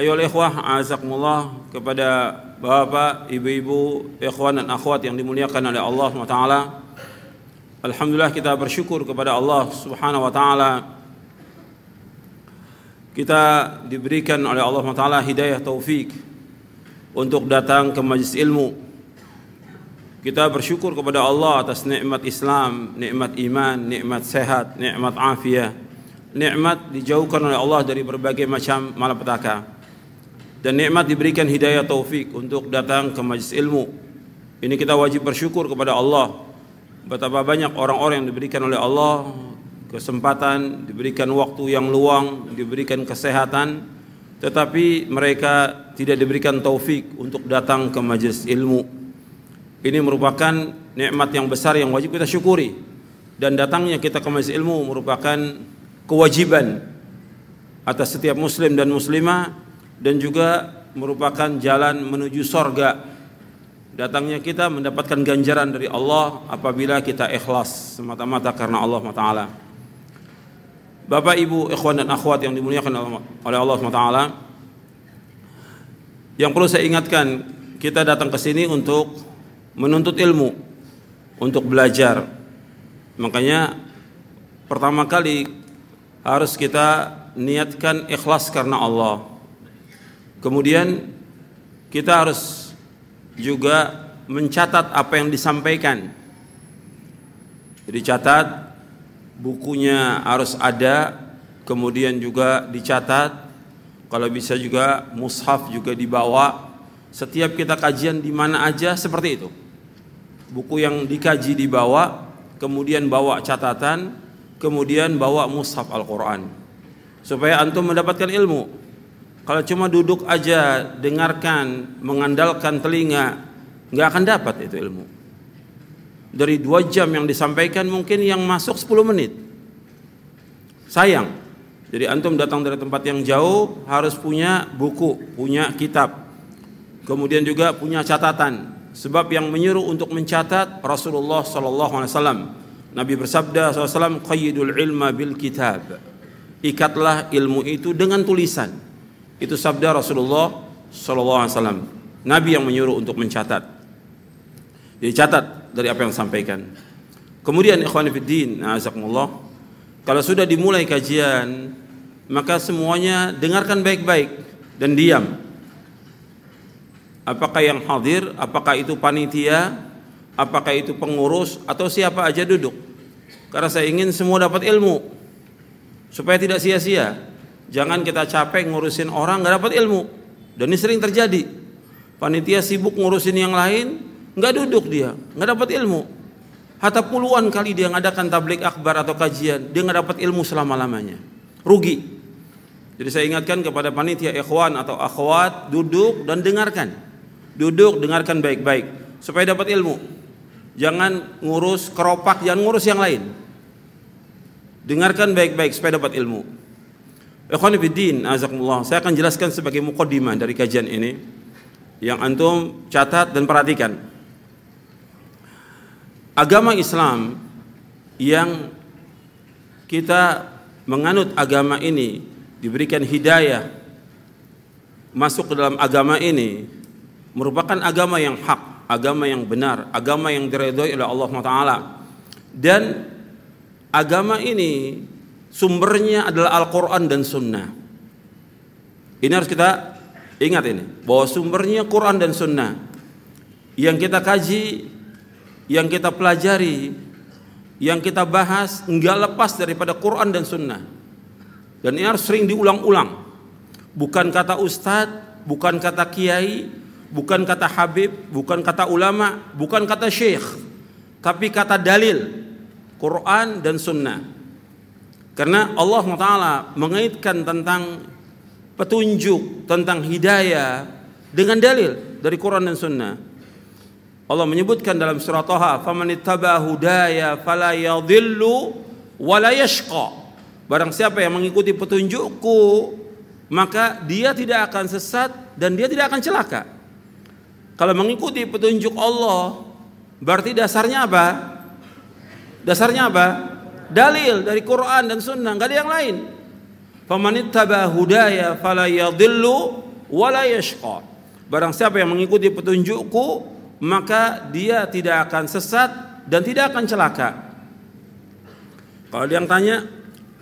Ayo ikhwah, azakumullah kepada bapak, ibu-ibu, ikhwan dan akhwat yang dimuliakan oleh Allah SWT. Alhamdulillah kita bersyukur kepada Allah Subhanahu wa taala. Kita diberikan oleh Allah SWT hidayah taufik untuk datang ke majlis ilmu. Kita bersyukur kepada Allah atas nikmat Islam, nikmat iman, nikmat sehat, nikmat afiah, nikmat dijauhkan oleh Allah dari berbagai macam malapetaka dan nikmat diberikan hidayah taufik untuk datang ke majlis ilmu. Ini kita wajib bersyukur kepada Allah. Betapa banyak orang-orang yang diberikan oleh Allah kesempatan, diberikan waktu yang luang, diberikan kesehatan, tetapi mereka tidak diberikan taufik untuk datang ke majlis ilmu. Ini merupakan nikmat yang besar yang wajib kita syukuri. Dan datangnya kita ke majlis ilmu merupakan kewajiban atas setiap muslim dan muslimah dan juga merupakan jalan menuju sorga. Datangnya kita mendapatkan ganjaran dari Allah apabila kita ikhlas semata-mata karena Allah Taala. Bapak Ibu, ikhwan dan akhwat yang dimuliakan oleh Allah Taala. Yang perlu saya ingatkan, kita datang ke sini untuk menuntut ilmu, untuk belajar. Makanya pertama kali harus kita niatkan ikhlas karena Allah. Kemudian kita harus juga mencatat apa yang disampaikan. Jadi catat bukunya harus ada, kemudian juga dicatat. Kalau bisa juga mushaf juga dibawa. Setiap kita kajian di mana aja seperti itu. Buku yang dikaji dibawa, kemudian bawa catatan, kemudian bawa mushaf Al-Qur'an. Supaya antum mendapatkan ilmu. Kalau cuma duduk aja, dengarkan, mengandalkan telinga, nggak akan dapat itu ilmu. Dari dua jam yang disampaikan mungkin yang masuk 10 menit. Sayang. Jadi antum datang dari tempat yang jauh harus punya buku, punya kitab. Kemudian juga punya catatan. Sebab yang menyuruh untuk mencatat Rasulullah wasallam. Nabi bersabda SAW, qayyidul ilma bil kitab. Ikatlah ilmu itu dengan tulisan. Itu sabda Rasulullah wasallam. Nabi yang menyuruh untuk mencatat. Jadi catat dari apa yang disampaikan. Kemudian ikhwan fillah, azakumullah, kalau sudah dimulai kajian, maka semuanya dengarkan baik-baik dan diam. Apakah yang hadir, apakah itu panitia, apakah itu pengurus atau siapa aja duduk. Karena saya ingin semua dapat ilmu supaya tidak sia-sia. Jangan kita capek ngurusin orang nggak dapat ilmu. Dan ini sering terjadi. Panitia sibuk ngurusin yang lain, nggak duduk dia, nggak dapat ilmu. Hatta puluhan kali dia ngadakan tablik akbar atau kajian, dia nggak dapat ilmu selama lamanya. Rugi. Jadi saya ingatkan kepada panitia ikhwan atau akhwat, duduk dan dengarkan. Duduk, dengarkan baik-baik supaya dapat ilmu. Jangan ngurus keropak, jangan ngurus yang lain. Dengarkan baik-baik supaya dapat ilmu. Ikhwan Fiddin, azakumullah. Saya akan jelaskan sebagai mukaddimah dari kajian ini yang antum catat dan perhatikan. Agama Islam yang kita menganut agama ini diberikan hidayah masuk ke dalam agama ini merupakan agama yang hak, agama yang benar, agama yang diridhoi oleh Allah Taala. Dan agama ini sumbernya adalah Al-Quran dan Sunnah. Ini harus kita ingat ini, bahwa sumbernya Quran dan Sunnah. Yang kita kaji, yang kita pelajari, yang kita bahas, enggak lepas daripada Quran dan Sunnah. Dan ini harus sering diulang-ulang. Bukan kata ustadz, bukan kata kiai, bukan kata habib, bukan kata ulama, bukan kata syekh. Tapi kata dalil, Quran dan Sunnah. Karena Allah Taala mengaitkan tentang petunjuk tentang hidayah dengan dalil dari Quran dan Sunnah. Allah menyebutkan dalam surah Taha, "Faman ittaba hudaya fala yadhillu wa la yashqa." Barang siapa yang mengikuti petunjukku, maka dia tidak akan sesat dan dia tidak akan celaka. Kalau mengikuti petunjuk Allah, berarti dasarnya apa? Dasarnya apa? Dalil dari Quran dan Sunnah, nggak ada yang lain. Famanittaba hudaya fala yadhillu wa la yashqa. Barang siapa yang mengikuti petunjukku, maka dia tidak akan sesat dan tidak akan celaka. Kalau dia yang tanya,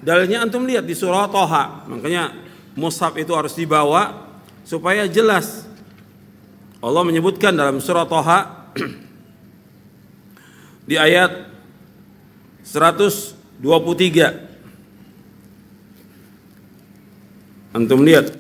dalilnya antum lihat di surah Toha. Makanya mushaf itu harus dibawa supaya jelas. Allah menyebutkan dalam surah Toha di ayat 123 Antum lihat.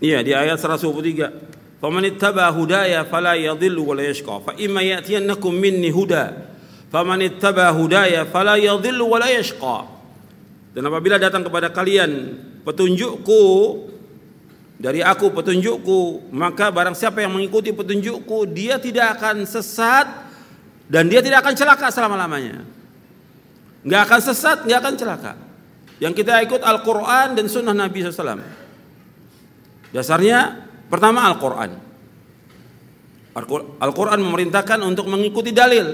Iya di ayat 123. Faman ittaba hudaya fala yadhillu wa la yashqa. Fa imma ya'tiyannakum minni huda. Faman ittaba hudaya fala yadhillu wa la yashqa. Dan apabila datang kepada kalian petunjukku dari aku petunjukku, maka barang siapa yang mengikuti petunjukku, dia tidak akan sesat dan dia tidak akan celaka selama-lamanya nggak akan sesat, nggak akan celaka. Yang kita ikut Al-Quran dan Sunnah Nabi SAW. Dasarnya pertama Al-Quran. Al-Quran memerintahkan untuk mengikuti dalil.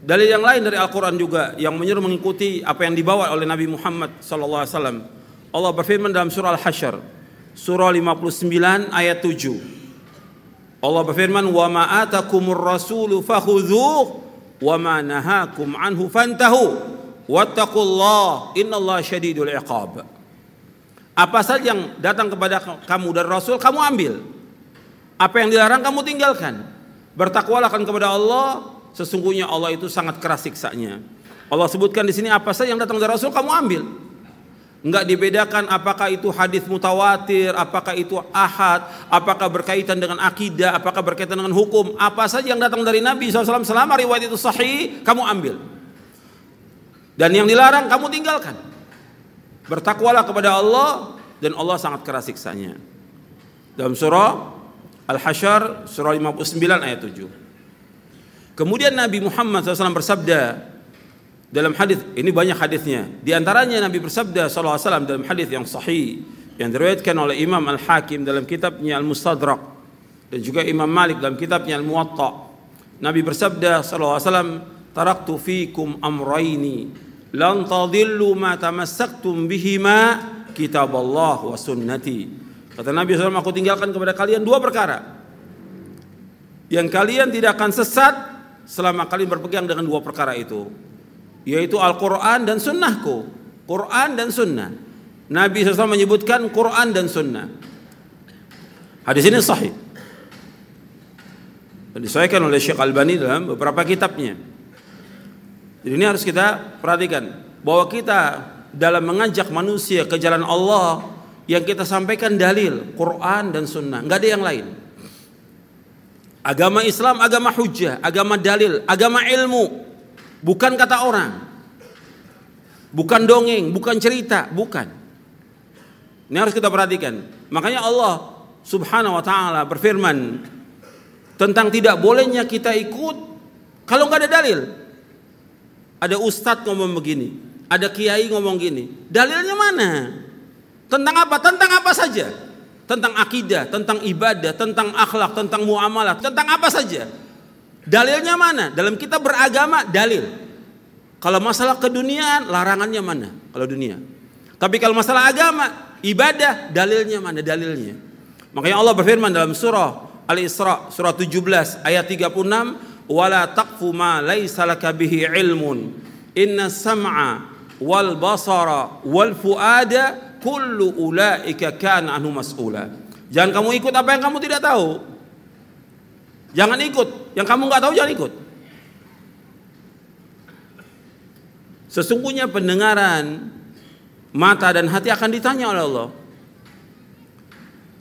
Dalil yang lain dari Al-Quran juga yang menyuruh mengikuti apa yang dibawa oleh Nabi Muhammad SAW. Allah berfirman dalam surah Al-Hasyr, surah 59 ayat 7. Allah berfirman, "Wa ma atakumur rasulu fakhudhuhu wa ma nahakum anhu fantahu. Wattaqullah innallaha syadidul iqab. Apa saja yang datang kepada kamu dari Rasul kamu ambil. Apa yang dilarang kamu tinggalkan. Bertakwalah kepada Allah sesungguhnya Allah itu sangat keras siksanya. Allah sebutkan di sini apa saja yang datang dari Rasul kamu ambil Enggak dibedakan apakah itu hadis mutawatir, apakah itu ahad, apakah berkaitan dengan akidah, apakah berkaitan dengan hukum. Apa saja yang datang dari Nabi SAW selama riwayat itu sahih, kamu ambil. Dan yang dilarang kamu tinggalkan. Bertakwalah kepada Allah dan Allah sangat keras siksanya. Dalam surah Al-Hasyr surah 59 ayat 7. Kemudian Nabi Muhammad SAW bersabda, dalam hadis ini banyak hadisnya. Di antaranya Nabi bersabda wasallam dalam hadis yang sahih yang diriwayatkan oleh Imam Al-Hakim dalam kitabnya Al-Mustadrak dan juga Imam Malik dalam kitabnya Al-Muwatta. Nabi bersabda wasallam, "Taraktu fikum amrayni lan tadillu ma tamassaktum bihima kitab Allah wa sunnati." Kata Nabi SAW, aku tinggalkan kepada kalian dua perkara. Yang kalian tidak akan sesat selama kalian berpegang dengan dua perkara itu yaitu Al-Quran dan Sunnahku. Quran dan Sunnah. Nabi SAW menyebutkan Quran dan Sunnah. Hadis ini sahih. Dan disahkan oleh Syekh Albani dalam beberapa kitabnya. Jadi ini harus kita perhatikan bahwa kita dalam mengajak manusia ke jalan Allah yang kita sampaikan dalil Quran dan Sunnah, nggak ada yang lain. Agama Islam agama hujah, agama dalil, agama ilmu, Bukan kata orang. Bukan dongeng, bukan cerita, bukan. Ini harus kita perhatikan. Makanya Allah Subhanahu wa taala berfirman tentang tidak bolehnya kita ikut kalau nggak ada dalil. Ada ustadz ngomong begini, ada kiai ngomong gini. Dalilnya mana? Tentang apa? Tentang apa saja? Tentang akidah, tentang ibadah, tentang akhlak, tentang muamalah, tentang apa saja. Dalilnya mana? Dalam kita beragama dalil. Kalau masalah keduniaan larangannya mana? Kalau dunia. Tapi kalau masalah agama, ibadah dalilnya mana? Dalilnya. Makanya Allah berfirman dalam surah Al-Isra surah 17 ayat 36, "Wala taqfu ma laisa laka bihi ilmun. Inna sam'a wal basara wal fuada kullu ulaika kana anhu mas'ula." Jangan kamu ikut apa yang kamu tidak tahu. Jangan ikut. Yang kamu nggak tahu jangan ikut. Sesungguhnya pendengaran mata dan hati akan ditanya oleh Allah.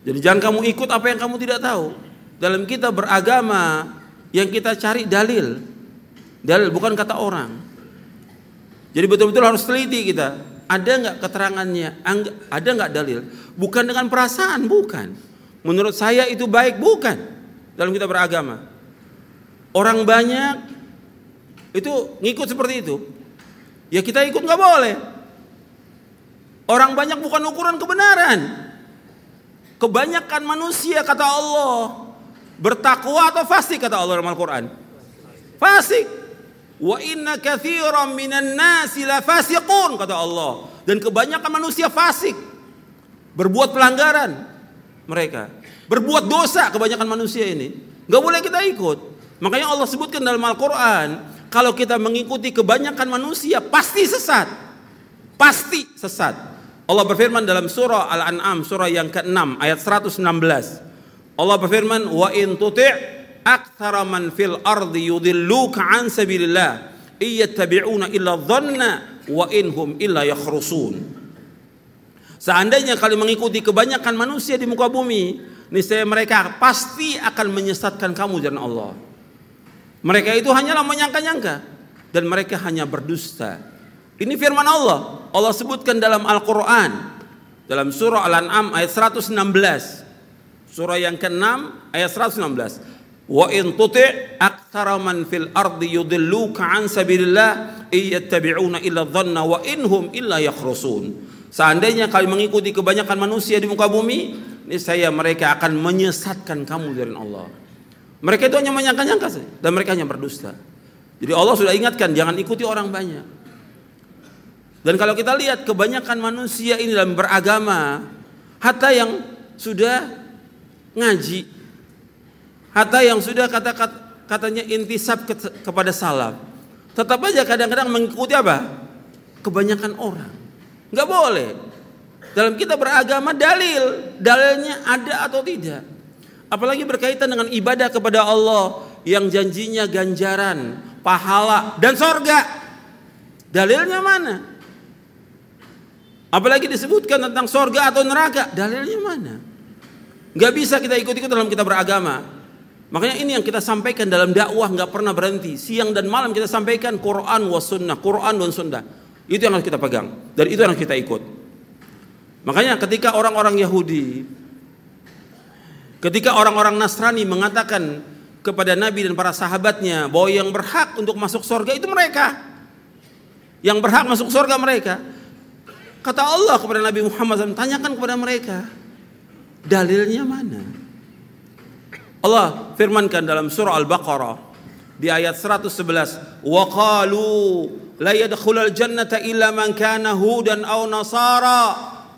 Jadi jangan kamu ikut apa yang kamu tidak tahu. Dalam kita beragama yang kita cari dalil. Dalil bukan kata orang. Jadi betul-betul harus teliti kita. Ada nggak keterangannya? Ada nggak dalil? Bukan dengan perasaan, bukan. Menurut saya itu baik, bukan. Dalam kita beragama. Orang banyak itu ngikut seperti itu. Ya kita ikut nggak boleh. Orang banyak bukan ukuran kebenaran. Kebanyakan manusia kata Allah bertakwa atau fasik kata Allah dalam Al-Quran. Fasik. Wa inna kathiran minan nasi la fasiqun kata Allah. Dan kebanyakan manusia fasik. Berbuat pelanggaran mereka. Berbuat dosa kebanyakan manusia ini. Gak boleh kita ikut. Makanya Allah sebutkan dalam Al-Quran. Kalau kita mengikuti kebanyakan manusia pasti sesat. Pasti sesat. Allah berfirman dalam surah Al-An'am surah yang ke-6 ayat 116. Allah berfirman wa in tuti' aktsara man fil ardi yudilluka an sabilillah iyattabi'una illa dhanna wa inhum illa yakhrusun Seandainya kalian mengikuti kebanyakan manusia di muka bumi, niscaya mereka pasti akan menyesatkan kamu jalan Allah. Mereka itu hanyalah menyangka-nyangka dan mereka hanya berdusta. Ini firman Allah. Allah sebutkan dalam Al-Qur'an dalam surah Al-An'am ayat 116. Surah yang ke-6 ayat 116. Wa in tuti' aktsara man fil ardi yudilluka an sabilillah iyattabi'una illa dhanna wa inhum illa yakhrusun. Seandainya kalian mengikuti kebanyakan manusia di muka bumi, saya mereka akan menyesatkan kamu dari Allah. Mereka itu hanya menyangka-nyangka dan mereka hanya berdusta. Jadi Allah sudah ingatkan jangan ikuti orang banyak. Dan kalau kita lihat kebanyakan manusia ini dalam beragama, hatta yang sudah ngaji, Hatta yang sudah kata, kata katanya intisab ke, kepada salaf. Tetap aja kadang-kadang mengikuti apa? Kebanyakan orang. Nggak boleh. Dalam kita beragama dalil, dalilnya ada atau tidak. Apalagi berkaitan dengan ibadah kepada Allah yang janjinya ganjaran, pahala dan sorga. Dalilnya mana? Apalagi disebutkan tentang sorga atau neraka, dalilnya mana? Gak bisa kita ikut-ikut dalam kita beragama. Makanya ini yang kita sampaikan dalam dakwah nggak pernah berhenti. Siang dan malam kita sampaikan Quran was sunnah, Quran dan sunnah. Itu yang harus kita pegang dan itu yang harus kita ikut. Makanya ketika orang-orang Yahudi, ketika orang-orang Nasrani mengatakan kepada Nabi dan para sahabatnya bahwa yang berhak untuk masuk surga itu mereka. Yang berhak masuk surga mereka. Kata Allah kepada Nabi Muhammad SAW, tanyakan kepada mereka, dalilnya mana? Allah firmankan dalam surah Al-Baqarah di ayat 111 wa qalu la yadkhulul jannata illa man kana hudan aw nasara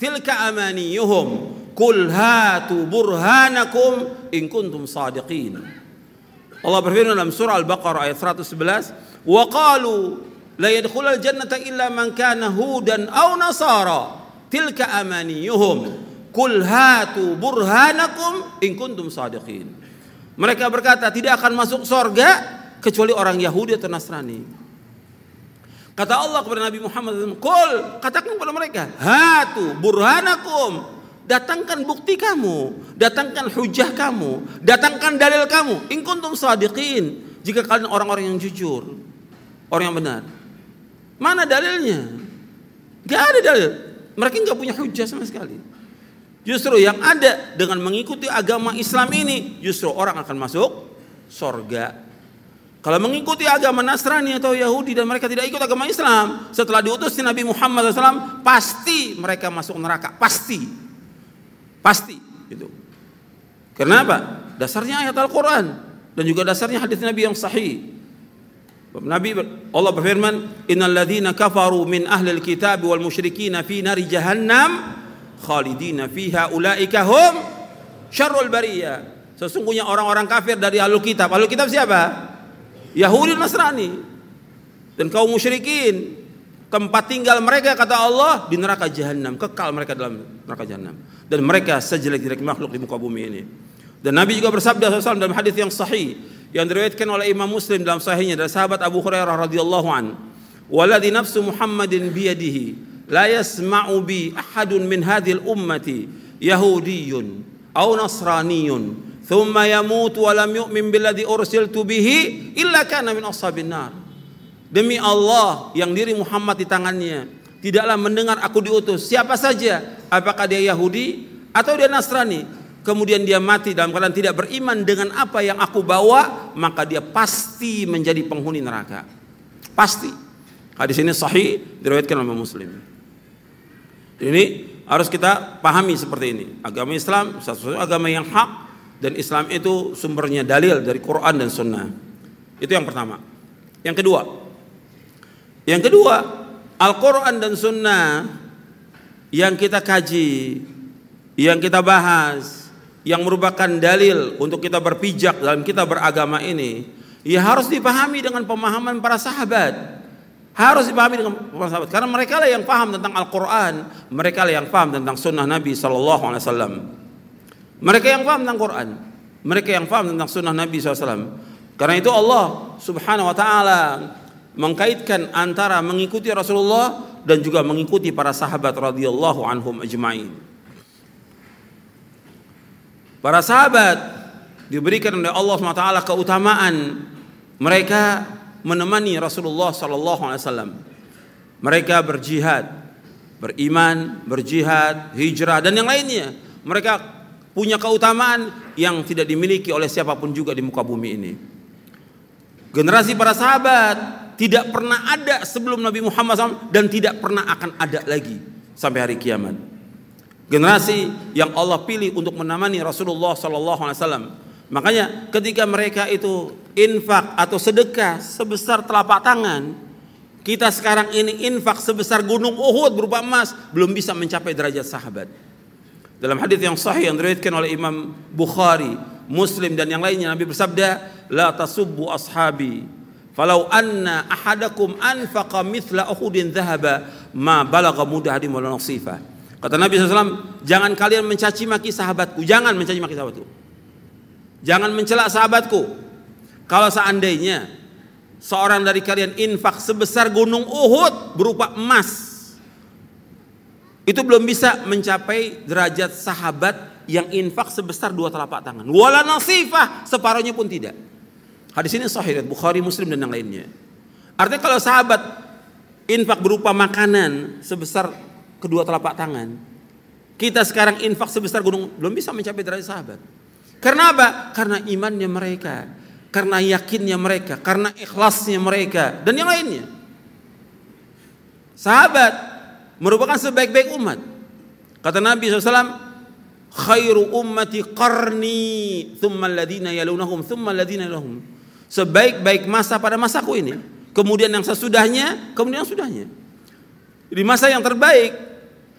tilka amaniyuhum kul hatu burhanakum in kuntum sadiqin. Allah berfirman dalam surah Al-Baqarah ayat 111 wa qalu la yadkhulul jannata illa man kana hudan aw nasara tilka amaniyuhum. Kul hatu burhanakum in kuntum sadiqin. Mereka berkata tidak akan masuk sorga kecuali orang Yahudi atau Nasrani. Kata Allah kepada Nabi Muhammad Kul katakan kepada mereka Hatu burhanakum Datangkan bukti kamu Datangkan hujah kamu Datangkan dalil kamu. In kuntum sadiqin. Jika kalian orang-orang yang jujur Orang yang benar. Mana dalilnya? Gak ada dalil. Mereka nggak punya hujah sama sekali. Justru yang ada dengan mengikuti agama Islam ini justru orang akan masuk sorga. Kalau mengikuti agama Nasrani atau Yahudi dan mereka tidak ikut agama Islam setelah diutus Nabi Muhammad SAW pasti mereka masuk neraka. Pasti pasti itu. Kenapa? Dasarnya ayat Al-Quran dan juga dasarnya hadis Nabi yang sahih. Nabi Allah berfirman, "Innal ladzina kafaru min ahli al-kitab wal musyrikin fi nari jahannam khalidina fiha ulaika hum syarrul bariyah. Sesungguhnya orang-orang kafir dari Ahlul Kitab. Ahlul Kitab siapa? Yahudi Nasrani. Dan kaum musyrikin. Tempat tinggal mereka kata Allah di neraka jahanam, kekal mereka dalam neraka jahanam dan mereka sejelek-jelek makhluk di muka bumi ini. Dan Nabi juga bersabda SAW dalam hadis yang sahih yang diriwayatkan oleh Imam Muslim dalam sahihnya dari sahabat Abu Hurairah radhiyallahu an. Waladhi nafsu Muhammadin biyadihi la yasma'u bi ahadun min hadhil ummati yahudiyyun aw nasraniyyun thumma yamut wa lam yu'min billadhi ursiltu bihi illa kana min ashabin nar. Demi Allah yang diri Muhammad di tangannya tidaklah mendengar aku diutus siapa saja, apakah dia Yahudi atau dia Nasrani, kemudian dia mati dalam keadaan tidak beriman dengan apa yang aku bawa, maka dia pasti menjadi penghuni neraka. Pasti. Hadis ini sahih diriwayatkan oleh Muslim. Ini harus kita pahami seperti ini. Agama Islam satu agama yang hak dan Islam itu sumbernya dalil dari Quran dan Sunnah. Itu yang pertama. Yang kedua, yang kedua, Al-Quran dan Sunnah yang kita kaji, yang kita bahas, yang merupakan dalil untuk kita berpijak dalam kita beragama ini, ya harus dipahami dengan pemahaman para sahabat. Harus dipahami dengan para sahabat karena mereka lah yang paham tentang Al-Quran, mereka lah yang paham tentang Sunnah Nabi Sallallahu Alaihi Wasallam. Mereka yang paham tentang Quran, mereka yang paham tentang Sunnah Nabi SAW. Karena itu Allah Subhanahu Wa Taala mengkaitkan antara mengikuti Rasulullah dan juga mengikuti para sahabat radhiyallahu anhum ajma'in. Para sahabat diberikan oleh Allah SWT keutamaan mereka menemani Rasulullah wasallam. Mereka berjihad, beriman, berjihad, hijrah dan yang lainnya. Mereka punya keutamaan yang tidak dimiliki oleh siapa pun juga di muka bumi ini. Generasi para sahabat tidak pernah ada sebelum Nabi Muhammad SAW dan tidak pernah akan ada lagi sampai hari kiamat. Generasi yang Allah pilih untuk menemani Rasulullah SAW. Makanya ketika mereka itu infak atau sedekah sebesar telapak tangan, kita sekarang ini infak sebesar gunung Uhud berupa emas belum bisa mencapai derajat sahabat. Dalam hadis yang sahih yang diriwayatkan oleh Imam Bukhari, Muslim dan yang lainnya Nabi bersabda, "La tasubbu ashabi Falau anna ahadakum anfaqa mithla uhudin dhahaba ma balagha mudahadim wala nasifa. Kata Nabi SAW, jangan kalian mencaci maki sahabatku, jangan mencaci maki sahabatku. Jangan mencela sahabatku. Kalau seandainya seorang dari kalian infak sebesar gunung Uhud berupa emas, itu belum bisa mencapai derajat sahabat yang infak sebesar dua telapak tangan. Wala nasifah, separuhnya pun tidak. Hadis ini sahih Bukhari, Muslim dan yang lainnya. Artinya kalau sahabat infak berupa makanan sebesar kedua telapak tangan, kita sekarang infak sebesar gunung belum bisa mencapai derajat sahabat. Karena apa? Karena imannya mereka, karena yakinnya mereka, karena ikhlasnya mereka dan yang lainnya. Sahabat merupakan sebaik-baik umat. Kata Nabi SAW, khairu ummati qarni thumma alladhina yalunahum thumma alladhina yalunahum sebaik-baik masa pada masaku ini. Kemudian yang sesudahnya, kemudian yang sudahnya. Di masa yang terbaik,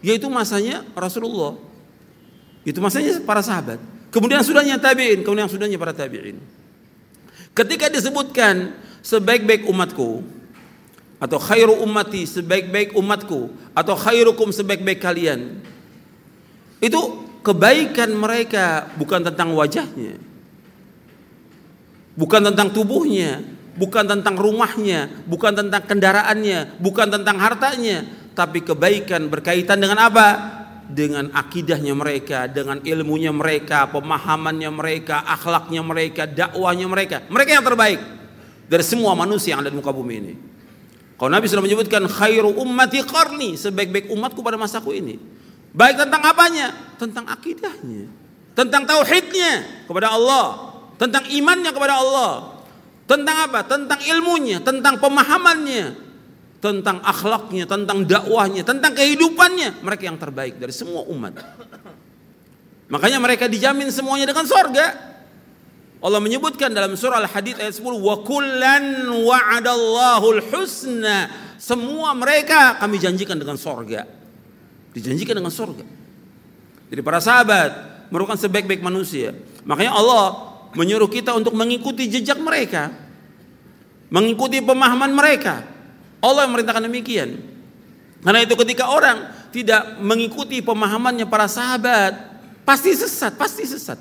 yaitu masanya Rasulullah. Itu masanya para sahabat. Kemudian sudahnya tabi'in, kemudian sudahnya para tabi'in. Ketika disebutkan sebaik-baik umatku, atau khairu ummati sebaik-baik umatku, atau khairukum sebaik-baik kalian, itu kebaikan mereka bukan tentang wajahnya, Bukan tentang tubuhnya, bukan tentang rumahnya, bukan tentang kendaraannya, bukan tentang hartanya, tapi kebaikan berkaitan dengan apa? Dengan akidahnya mereka, dengan ilmunya mereka, pemahamannya mereka, akhlaknya mereka, dakwahnya mereka. Mereka yang terbaik dari semua manusia yang ada di muka bumi ini. Kalau Nabi sudah menyebutkan khairu ummati qarni, sebaik-baik umatku pada masaku ini. Baik tentang apanya? Tentang akidahnya, tentang tauhidnya kepada Allah, tentang imannya kepada Allah, tentang apa? Tentang ilmunya, tentang pemahamannya, tentang akhlaknya, tentang dakwahnya, tentang kehidupannya. Mereka yang terbaik dari semua umat. Makanya mereka dijamin semuanya dengan sorga. Allah menyebutkan dalam surah Al-Hadid ayat 10 wa kullan wa'adallahu husna semua mereka kami janjikan dengan sorga dijanjikan dengan sorga jadi para sahabat merupakan sebaik-baik manusia makanya Allah menyuruh kita untuk mengikuti jejak mereka, mengikuti pemahaman mereka. Allah yang merintahkan demikian. Karena itu ketika orang tidak mengikuti pemahamannya para sahabat, pasti sesat, pasti sesat.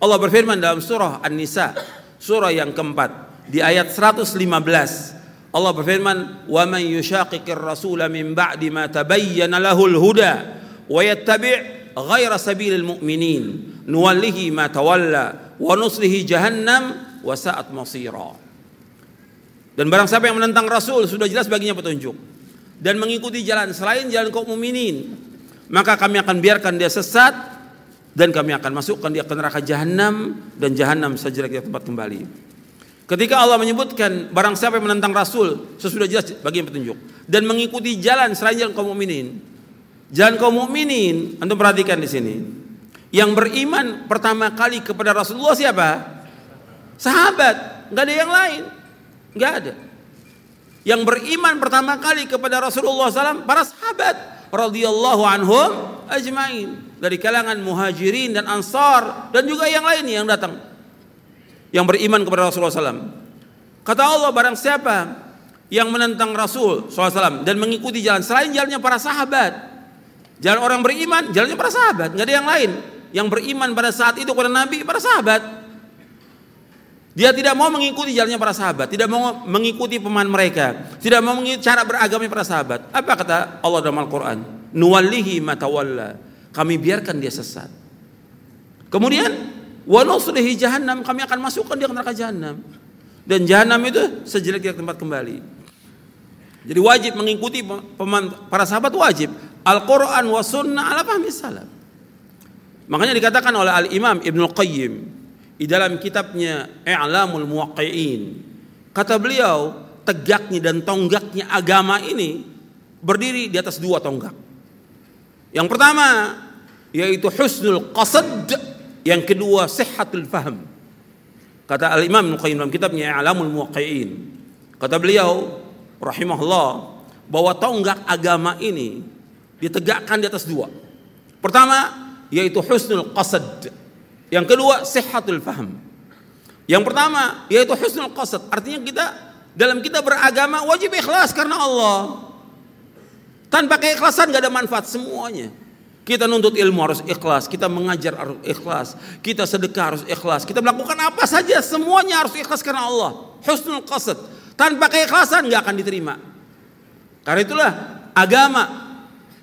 Allah berfirman dalam surah An-Nisa, surah yang keempat, di ayat 115. Allah berfirman, "Wa man yushaqiqir rasula min ba'di ma tabayyana lahul huda wa yattabi' ghaira sabilil mu'minin nuwallihi ma tawalla wa nuslihi jahannam wa sa'at masira. Dan barang siapa yang menentang Rasul sudah jelas baginya petunjuk dan mengikuti jalan selain jalan kaum mukminin, maka kami akan biarkan dia sesat dan kami akan masukkan dia ke neraka jahanam dan jahanam sejelek tempat kembali. Ketika Allah menyebutkan barang siapa yang menentang Rasul sesudah jelas bagi yang petunjuk dan mengikuti jalan selain jalan kaum mukminin. Jalan kaum mukminin, antum perhatikan di sini. Yang beriman pertama kali kepada Rasulullah siapa? Sahabat, nggak ada yang lain, nggak ada. Yang beriman pertama kali kepada Rasulullah SAW para sahabat radhiyallahu anhum ajmain dari kalangan muhajirin dan ansar dan juga yang lain yang datang yang beriman kepada Rasulullah SAW. Kata Allah barang siapa yang menentang Rasul SAW dan mengikuti jalan selain jalannya para sahabat. Jalan orang beriman, jalannya para sahabat, nggak ada yang lain. Yang beriman pada saat itu kepada Nabi, para sahabat. Dia tidak mau mengikuti jalannya para sahabat, tidak mau mengikuti pemahaman mereka, tidak mau mengikuti cara beragama para sahabat. Apa kata Allah dalam Al-Quran? Nuwallihi matawalla. Kami biarkan dia sesat. Kemudian Wa nuslihi jahannam, kami akan masukkan dia ke neraka jahannam. Dan jahannam itu sejelek-jelek tempat kembali. Jadi wajib mengikuti para sahabat wajib. Al-Quran wa sunnah ala fahmi salam. Makanya dikatakan oleh Al-Imam Ibn Qayyim di dalam kitabnya I'lamul Muwaqqi'in. Kata beliau, tegaknya dan tonggaknya agama ini berdiri di atas dua tonggak. Yang pertama yaitu husnul qasad yang kedua sehatul faham. Kata Al-Imam Qayyim dalam kitabnya Alamul Muwaqqi'in. Kata beliau rahimahullah bahwa tonggak agama ini ditegakkan di atas dua. Pertama yaitu husnul qasad. Yang kedua sehatul faham. Yang pertama yaitu husnul qasad. Artinya kita dalam kita beragama wajib ikhlas karena Allah. Tanpa keikhlasan gak ada manfaat semuanya. Kita nuntut ilmu harus ikhlas, kita mengajar harus ikhlas, kita sedekah harus ikhlas, kita melakukan apa saja semuanya harus ikhlas karena Allah. Husnul qasad. Tanpa keikhlasan nggak akan diterima. Karena itulah agama,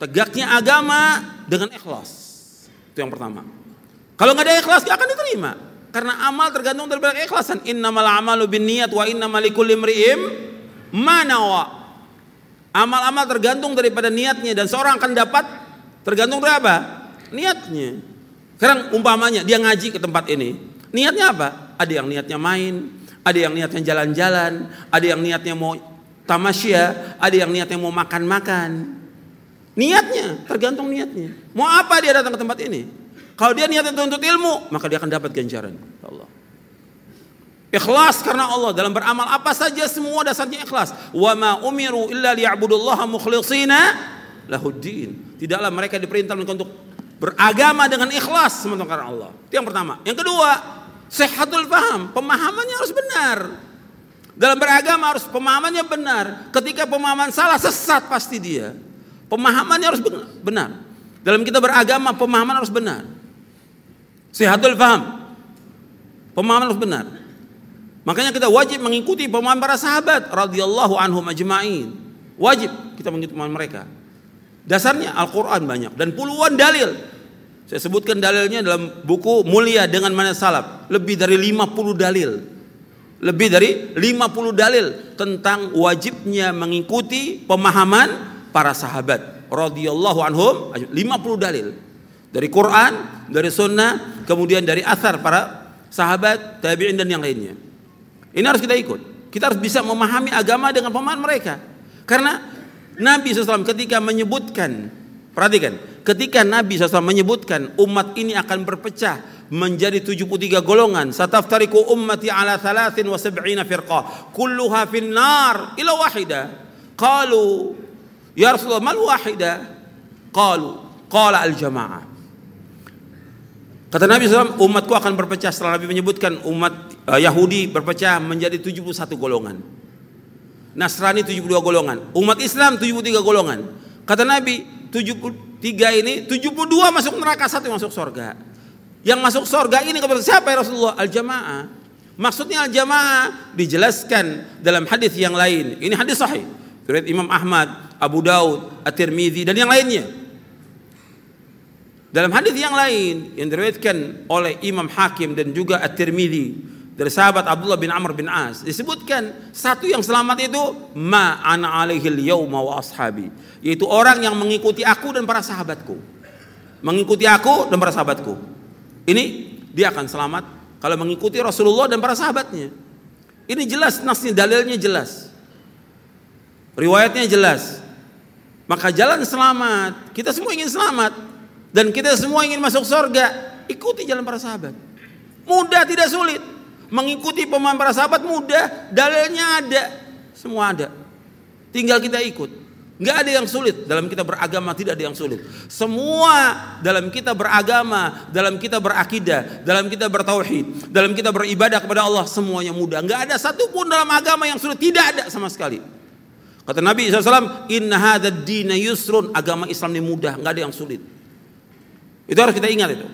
tegaknya agama dengan ikhlas. Itu yang pertama. Kalau nggak ada ikhlas nggak akan diterima. Karena amal tergantung dari keikhlasan. Innamal amalu bin niat wa innamal likulli imri'im manawa. Amal-amal tergantung daripada niatnya dan seorang akan dapat Tergantung dari apa? Niatnya. Sekarang umpamanya dia ngaji ke tempat ini. Niatnya apa? Ada yang niatnya main, ada yang niatnya jalan-jalan, ada yang niatnya mau tamasya, ada yang niatnya mau makan-makan. Niatnya, tergantung niatnya. Mau apa dia datang ke tempat ini? Kalau dia niatnya untuk ilmu, maka dia akan dapat ganjaran. Allah. Ikhlas karena Allah dalam beramal apa saja semua dasarnya ikhlas. Wa ma umiru illa liya'budullaha mukhlishina lahuddin. Tidaklah mereka diperintah untuk beragama dengan ikhlas sementara karena Allah. Itu yang pertama. Yang kedua, sehatul faham, pemahamannya harus benar. Dalam beragama harus pemahamannya benar. Ketika pemahaman salah sesat pasti dia. Pemahamannya harus benar. Dalam kita beragama pemahaman harus benar. Sehatul faham. Pemahaman harus benar. Makanya kita wajib mengikuti pemahaman para sahabat radhiyallahu anhum ajma'in. Wajib kita mengikuti pemahaman mereka. Dasarnya Al-Quran banyak dan puluhan dalil. Saya sebutkan dalilnya dalam buku Mulia dengan Mana Salaf. Lebih dari 50 dalil. Lebih dari 50 dalil tentang wajibnya mengikuti pemahaman para sahabat radhiyallahu anhum 50 dalil dari Quran, dari sunnah, kemudian dari asar para sahabat, tabi'in dan yang lainnya. Ini harus kita ikut. Kita harus bisa memahami agama dengan pemahaman mereka. Karena Nabi SAW ketika menyebutkan, perhatikan, ketika Nabi SAW menyebutkan umat ini akan berpecah menjadi 73 golongan, sataftariku ummati ala thalathin wa sab'ina firqah, kulluha fin nar ila wahida. Qalu, ya Rasulullah, mal wahida? Qalu, qala al jamaah. Kata Nabi SAW, umatku akan berpecah setelah Nabi menyebutkan umat uh, Yahudi berpecah menjadi 71 golongan. Nasrani 72 golongan, umat Islam 73 golongan. Kata Nabi, 73 ini 72 masuk neraka, satu masuk surga. Yang masuk surga ini kepada siapa ya Rasulullah? Al-jamaah. Maksudnya al-jamaah dijelaskan dalam hadis yang lain. Ini hadis sahih. Riwayat Imam Ahmad, Abu Daud, At-Tirmidzi dan yang lainnya. Dalam hadis yang lain yang diriwayatkan oleh Imam Hakim dan juga At-Tirmidzi dari sahabat Abdullah bin Amr bin As disebutkan satu yang selamat itu ma ana alaihil yauma wa ashabi yaitu orang yang mengikuti aku dan para sahabatku. Mengikuti aku dan para sahabatku. Ini dia akan selamat kalau mengikuti Rasulullah dan para sahabatnya. Ini jelas nasnya dalilnya jelas. Riwayatnya jelas maka jalan selamat kita semua ingin selamat dan kita semua ingin masuk surga ikuti jalan para sahabat mudah tidak sulit Mengikuti pemahaman para sahabat mudah, dalilnya ada, semua ada. Tinggal kita ikut. Nggak ada yang sulit dalam kita beragama, tidak ada yang sulit. Semua dalam kita beragama, dalam kita berakidah, dalam kita bertauhid, dalam kita beribadah kepada Allah semuanya mudah. Nggak ada satupun dalam agama yang sulit, tidak ada sama sekali. Kata Nabi SAW, Inna hadha dina yusrun. Agama Islam ini mudah, nggak ada yang sulit. Itu harus kita ingat itu.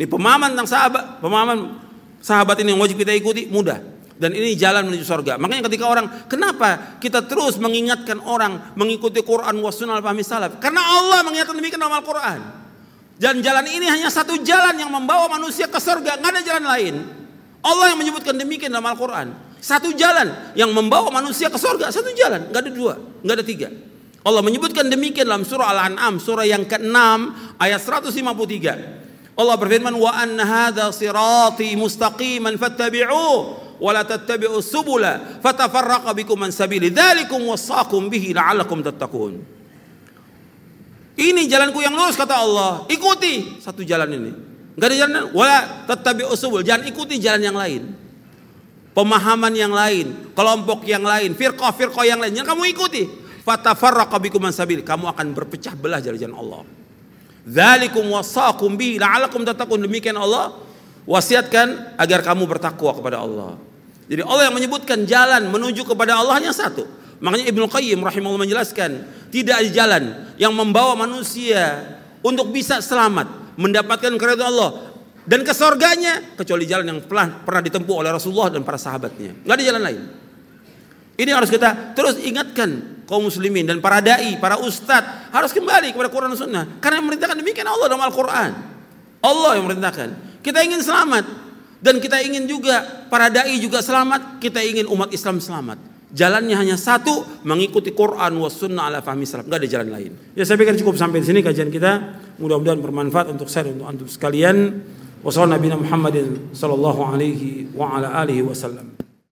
Ini pemahaman tentang sahabat, pemahaman sahabat ini yang wajib kita ikuti mudah dan ini jalan menuju surga. Makanya ketika orang, kenapa kita terus mengingatkan orang mengikuti Quran wa sunnah fahmi salaf? Karena Allah mengingatkan demikian dalam Al-Quran. Dan jalan ini hanya satu jalan yang membawa manusia ke surga, nggak ada jalan lain. Allah yang menyebutkan demikian dalam Al-Quran. Satu jalan yang membawa manusia ke surga, satu jalan, nggak ada dua, nggak ada tiga. Allah menyebutkan demikian dalam surah Al-An'am, surah yang ke-6 ayat 153. Allah berfirman wa anna hadha sirati mustaqiman fattabi'uh wa la tattabi'us subula fatafarraqa bikum an sabili dzalikum wasaqum bihi la'allakum tattaqun. Ini jalanku yang lurus kata Allah. Ikuti satu jalan ini. Enggak ada jalan wala tattabi'us subul jangan ikuti jalan yang lain pemahaman yang lain kelompok yang lain firqah-firqah yang lain. Yang kamu ikuti. Sabili kamu akan berpecah belah jalan-jalan Allah. Dzalikum wasaqum bi la'alakum demikian Allah wasiatkan agar kamu bertakwa kepada Allah. Jadi Allah yang menyebutkan jalan menuju kepada Allah hanya satu. Makanya Ibnu Qayyim rahimahullah menjelaskan, tidak ada jalan yang membawa manusia untuk bisa selamat, mendapatkan keridhaan Allah dan ke surganya kecuali jalan yang pernah, pernah ditempuh oleh Rasulullah dan para sahabatnya. Enggak ada jalan lain. Ini harus kita terus ingatkan kaum muslimin dan para dai, para ustadz harus kembali kepada Quran dan Sunnah. Karena yang memerintahkan demikian Allah dalam Al-Quran. Allah yang memerintahkan. Kita ingin selamat dan kita ingin juga para dai juga selamat. Kita ingin umat Islam selamat. Jalannya hanya satu, mengikuti Quran wa sunnah ala fahmi salaf. Gak ada jalan lain. Ya saya pikir cukup sampai di sini kajian kita. Mudah-mudahan bermanfaat untuk saya untuk antum sekalian. Wassalamualaikum Muhammadin sallallahu alaihi wa ala alihi wasallam.